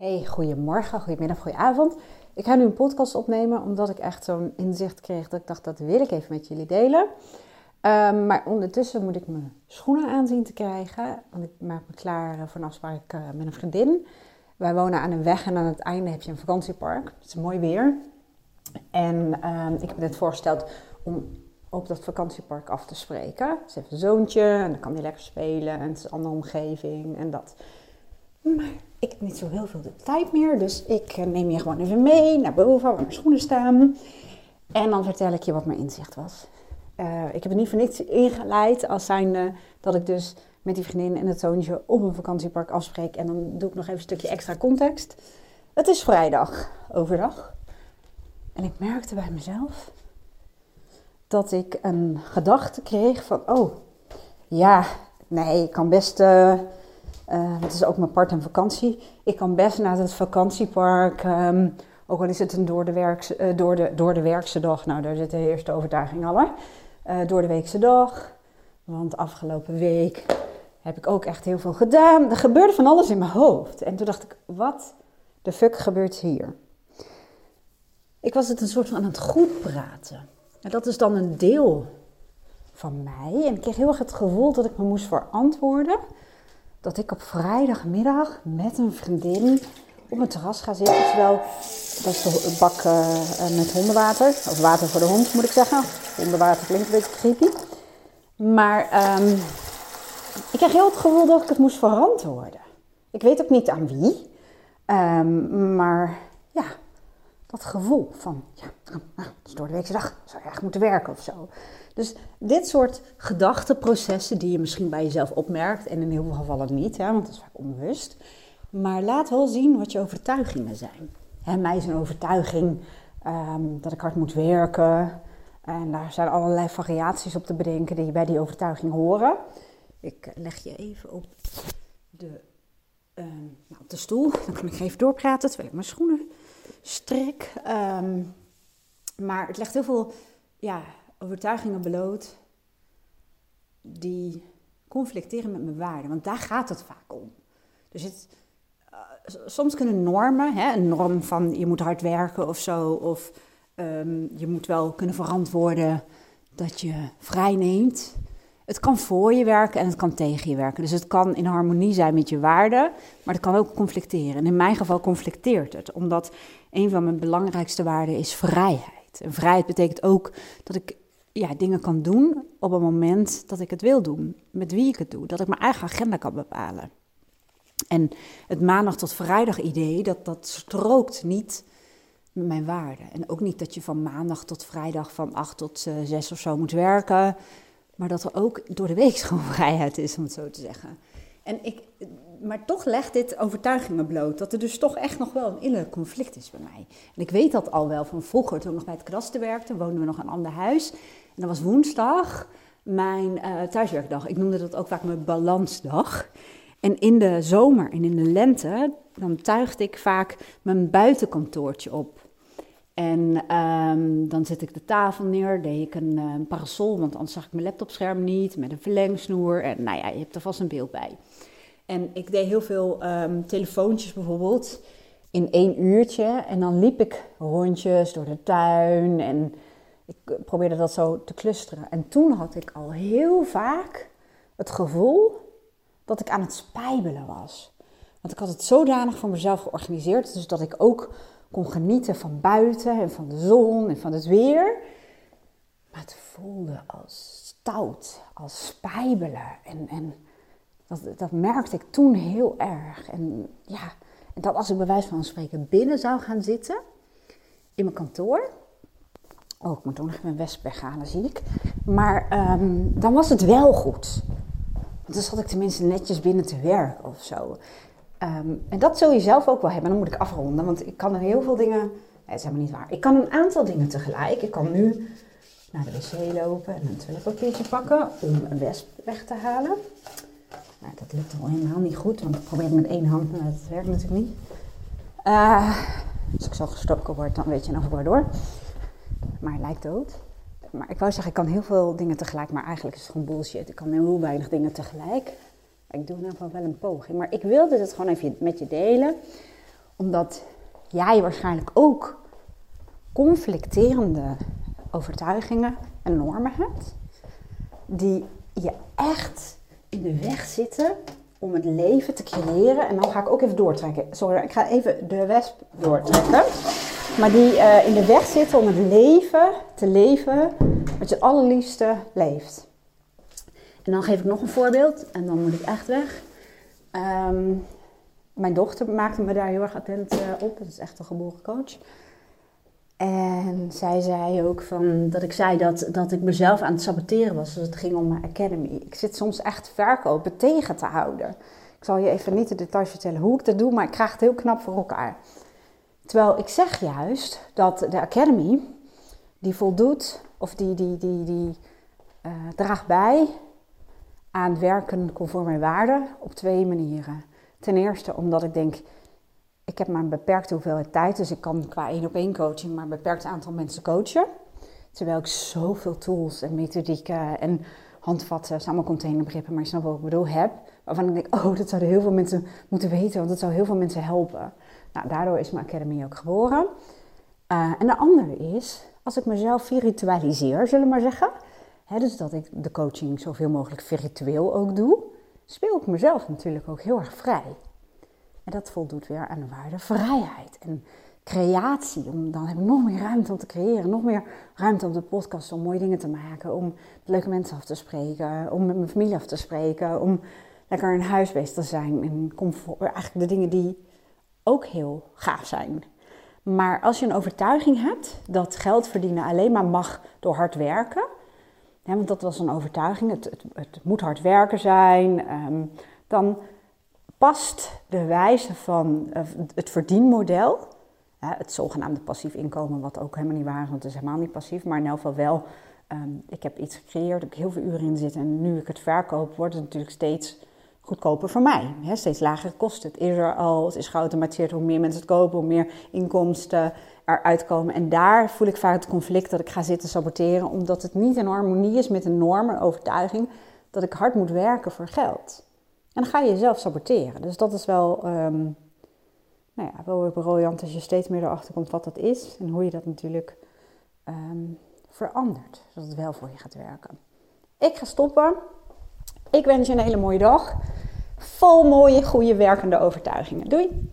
Hey, goedemorgen, goedemiddag, goedenavond. Ik ga nu een podcast opnemen omdat ik echt zo'n inzicht kreeg dat ik dacht dat wil ik even met jullie delen. Um, maar ondertussen moet ik mijn schoenen aanzien te krijgen, want ik maak me klaar voor een afspraak uh, met een vriendin. Wij wonen aan een weg en aan het einde heb je een vakantiepark. Het is mooi weer. En um, ik heb net voorgesteld om op dat vakantiepark af te spreken. Ze heeft een zoontje en dan kan hij lekker spelen en het is een andere omgeving en dat. Maar niet zo heel veel de tijd meer, dus ik eh, neem je gewoon even mee naar boven waar mijn schoenen staan. En dan vertel ik je wat mijn inzicht was. Uh, ik heb het niet voor niets ingeleid als zijnde dat ik dus met die vriendin en het zoontje op een vakantiepark afspreek. En dan doe ik nog even een stukje extra context. Het is vrijdag, overdag. En ik merkte bij mezelf dat ik een gedachte kreeg van, oh, ja, nee, ik kan best... Uh, uh, het is ook mijn part- en vakantie. Ik kan best naar het vakantiepark, um, ook al is het een door de, werkse, uh, door de, door de werkse dag. Nou, daar zit de eerste overtuiging al. Uh, door de weekse dag. Want afgelopen week heb ik ook echt heel veel gedaan. Er gebeurde van alles in mijn hoofd. En toen dacht ik, wat de fuck gebeurt hier? Ik was het een soort van aan het goed praten. En dat is dan een deel van mij. En ik kreeg heel erg het gevoel dat ik me moest verantwoorden dat ik op vrijdagmiddag met een vriendin op een terras ga zitten. Terwijl, dat is de bak uh, met hondenwater. Of water voor de hond, moet ik zeggen. Hondenwater klinkt een beetje creepy. Maar um, ik kreeg heel het gevoel dat ik het moest verantwoorden. Ik weet ook niet aan wie. Um, maar ja, dat gevoel van, ja, nou, het is door de weekse dag, zou je moeten werken of zo. Dus dit soort gedachteprocessen die je misschien bij jezelf opmerkt, en in heel veel gevallen niet, hè, want dat is vaak onbewust. Maar laat wel zien wat je overtuigingen zijn. Mij is een overtuiging um, dat ik hard moet werken. En daar zijn allerlei variaties op te bedenken die bij die overtuiging horen. Ik leg je even op de, um, nou, op de stoel, dan kan ik even doorpraten terwijl ik mijn schoenen strek. Um, maar het legt heel veel ja, overtuigingen bloot die conflicteren met mijn waarden. Want daar gaat het vaak om. Dus het, uh, soms kunnen normen, hè, een norm van je moet hard werken of zo, of um, je moet wel kunnen verantwoorden dat je vrij neemt. Het kan voor je werken en het kan tegen je werken. Dus het kan in harmonie zijn met je waarden, maar het kan ook conflicteren. En in mijn geval conflicteert het, omdat een van mijn belangrijkste waarden is vrijheid. En vrijheid betekent ook dat ik ja, dingen kan doen op het moment dat ik het wil doen. Met wie ik het doe. Dat ik mijn eigen agenda kan bepalen. En het maandag tot vrijdag idee, dat, dat strookt niet met mijn waarden. En ook niet dat je van maandag tot vrijdag van 8 tot uh, 6 of zo moet werken. Maar dat er ook door de week gewoon vrijheid is, om het zo te zeggen. En ik, maar toch legt dit overtuigingen bloot. Dat er dus toch echt nog wel een innerlijk conflict is bij mij. En ik weet dat al wel van vroeger, toen ik nog bij het kadaster werkte, woonden we nog in een ander huis. En dat was woensdag mijn uh, thuiswerkdag. Ik noemde dat ook vaak mijn balansdag. En in de zomer en in de lente, dan tuigde ik vaak mijn buitenkantoortje op. En um, dan zet ik de tafel neer, deed ik een, uh, parasol, want anders zag ik mijn laptopscherm niet, met een verlengsnoer. En nou ja, je hebt er vast een beeld bij. En ik deed heel veel um, telefoontjes bijvoorbeeld in één uurtje. En dan liep ik rondjes door de tuin en ik probeerde dat zo te clusteren. En toen had ik al heel vaak het gevoel dat ik aan het spijbelen was. Want ik had het zodanig voor mezelf georganiseerd, dus dat ik ook kon genieten van buiten en van de zon en van het weer. Maar het voelde als stout, als spijbelen. En, en dat, dat merkte ik toen heel erg. En ja, en dat als ik bij wijze van spreken binnen zou gaan zitten, in mijn kantoor. Oh, ik moet ook nog mijn wesp weghalen, zie ik. Maar um, dan was het wel goed. Want dan zat ik tenminste netjes binnen te werken of zo. Um, en dat zul je zelf ook wel hebben. Dan moet ik afronden, want ik kan er heel veel dingen. Nee, dat is helemaal niet waar. Ik kan een aantal dingen tegelijk. Ik kan nu naar de wc lopen en een toiletpapiertje pakken om een wesp weg te halen. Nou, dat lukt al helemaal niet goed, want ik probeer het met één hand, maar dat werkt natuurlijk niet. Uh, als ik zo gestoken word, dan weet je nog waardoor. Maar hij lijkt dood. Maar ik wou zeggen, ik kan heel veel dingen tegelijk, maar eigenlijk is het gewoon bullshit. Ik kan heel weinig dingen tegelijk. Ik doe in ieder geval wel een poging. Maar ik wilde het gewoon even met je delen. Omdat jij waarschijnlijk ook conflicterende overtuigingen en normen hebt. Die je echt in de weg zitten om het leven te creëren. En dan ga ik ook even doortrekken. Sorry, ik ga even de wesp doortrekken. Maar die uh, in de weg zitten om het leven te leven wat je het allerliefste leeft. En dan geef ik nog een voorbeeld en dan moet ik echt weg. Ehm, mijn dochter maakte me daar heel erg attent uh, op. Dat is echt een geboren coach. En zij zei ook van, dat ik zei dat, dat ik mezelf aan het saboteren was als het ging om mijn academy. Ik zit soms echt verkopen tegen te houden. Ik zal je even niet de details vertellen hoe ik dat doe, maar ik krijg het heel knap voor elkaar. Terwijl ik zeg juist dat de academy, die voldoet, of die, die, die, die uh, draagt bij aan werken conform mijn waarden op twee manieren. Ten eerste omdat ik denk, ik heb maar een beperkte hoeveelheid tijd, dus ik kan qua één op één coaching maar een beperkt aantal mensen coachen. Terwijl ik zoveel tools en methodieken en handvatten, samen containerbegrippen, maar je snapt wat ik bedoel, heb. Waarvan ik denk, oh, dat zouden heel veel mensen moeten weten, want dat zou heel veel mensen helpen. Nou, daardoor is mijn academy ook geboren. Uh, en de andere is, als ik mezelf virtualiseer, zullen we maar zeggen. Hè, dus dat ik de coaching zoveel mogelijk virtueel ook doe, speel ik mezelf natuurlijk ook heel erg vrij. En dat voldoet weer aan de waarde vrijheid en creatie. Om, dan heb ik nog meer ruimte om te creëren, nog meer ruimte op de podcast om mooie dingen te maken, om leuke mensen af te spreken, om met mijn familie af te spreken, om lekker een huisbeest te zijn en comfort, eigenlijk de dingen die ook heel gaaf zijn. Maar als je een overtuiging hebt dat geld verdienen alleen maar mag door hard werken, hè, want dat was een overtuiging, het, het, moet hard werken zijn, ehm, dan past de wijze van uh, het verdienmodel, het zogenaamde passief inkomen, wat ook helemaal niet waar is, want het is helemaal niet passief, maar in elk geval wel, um, ik heb iets gecreëerd, ik heb heel veel uren in zitten en nu ik het verkoop, wordt het natuurlijk steeds goedkoper voor mij. Steeds lagere kosten. Het is er al, het is geautomatiseerd. Hoe meer mensen het kopen, hoe meer inkomsten eruit komen. En daar voel ik vaak het conflict dat ik ga zitten saboteren, omdat het niet in harmonie is met een norm, een overtuiging, dat ik hard moet werken voor geld. En dan ga je jezelf saboteren. Dus dat is wel, um, nou ja, wel briljant als je steeds meer erachter komt wat dat is en hoe je dat natuurlijk um, verandert, zodat het wel voor je gaat werken. Ik ga stoppen. Ik wens je een hele mooie dag. Vol mooie, goede, werkende overtuigingen. Doei!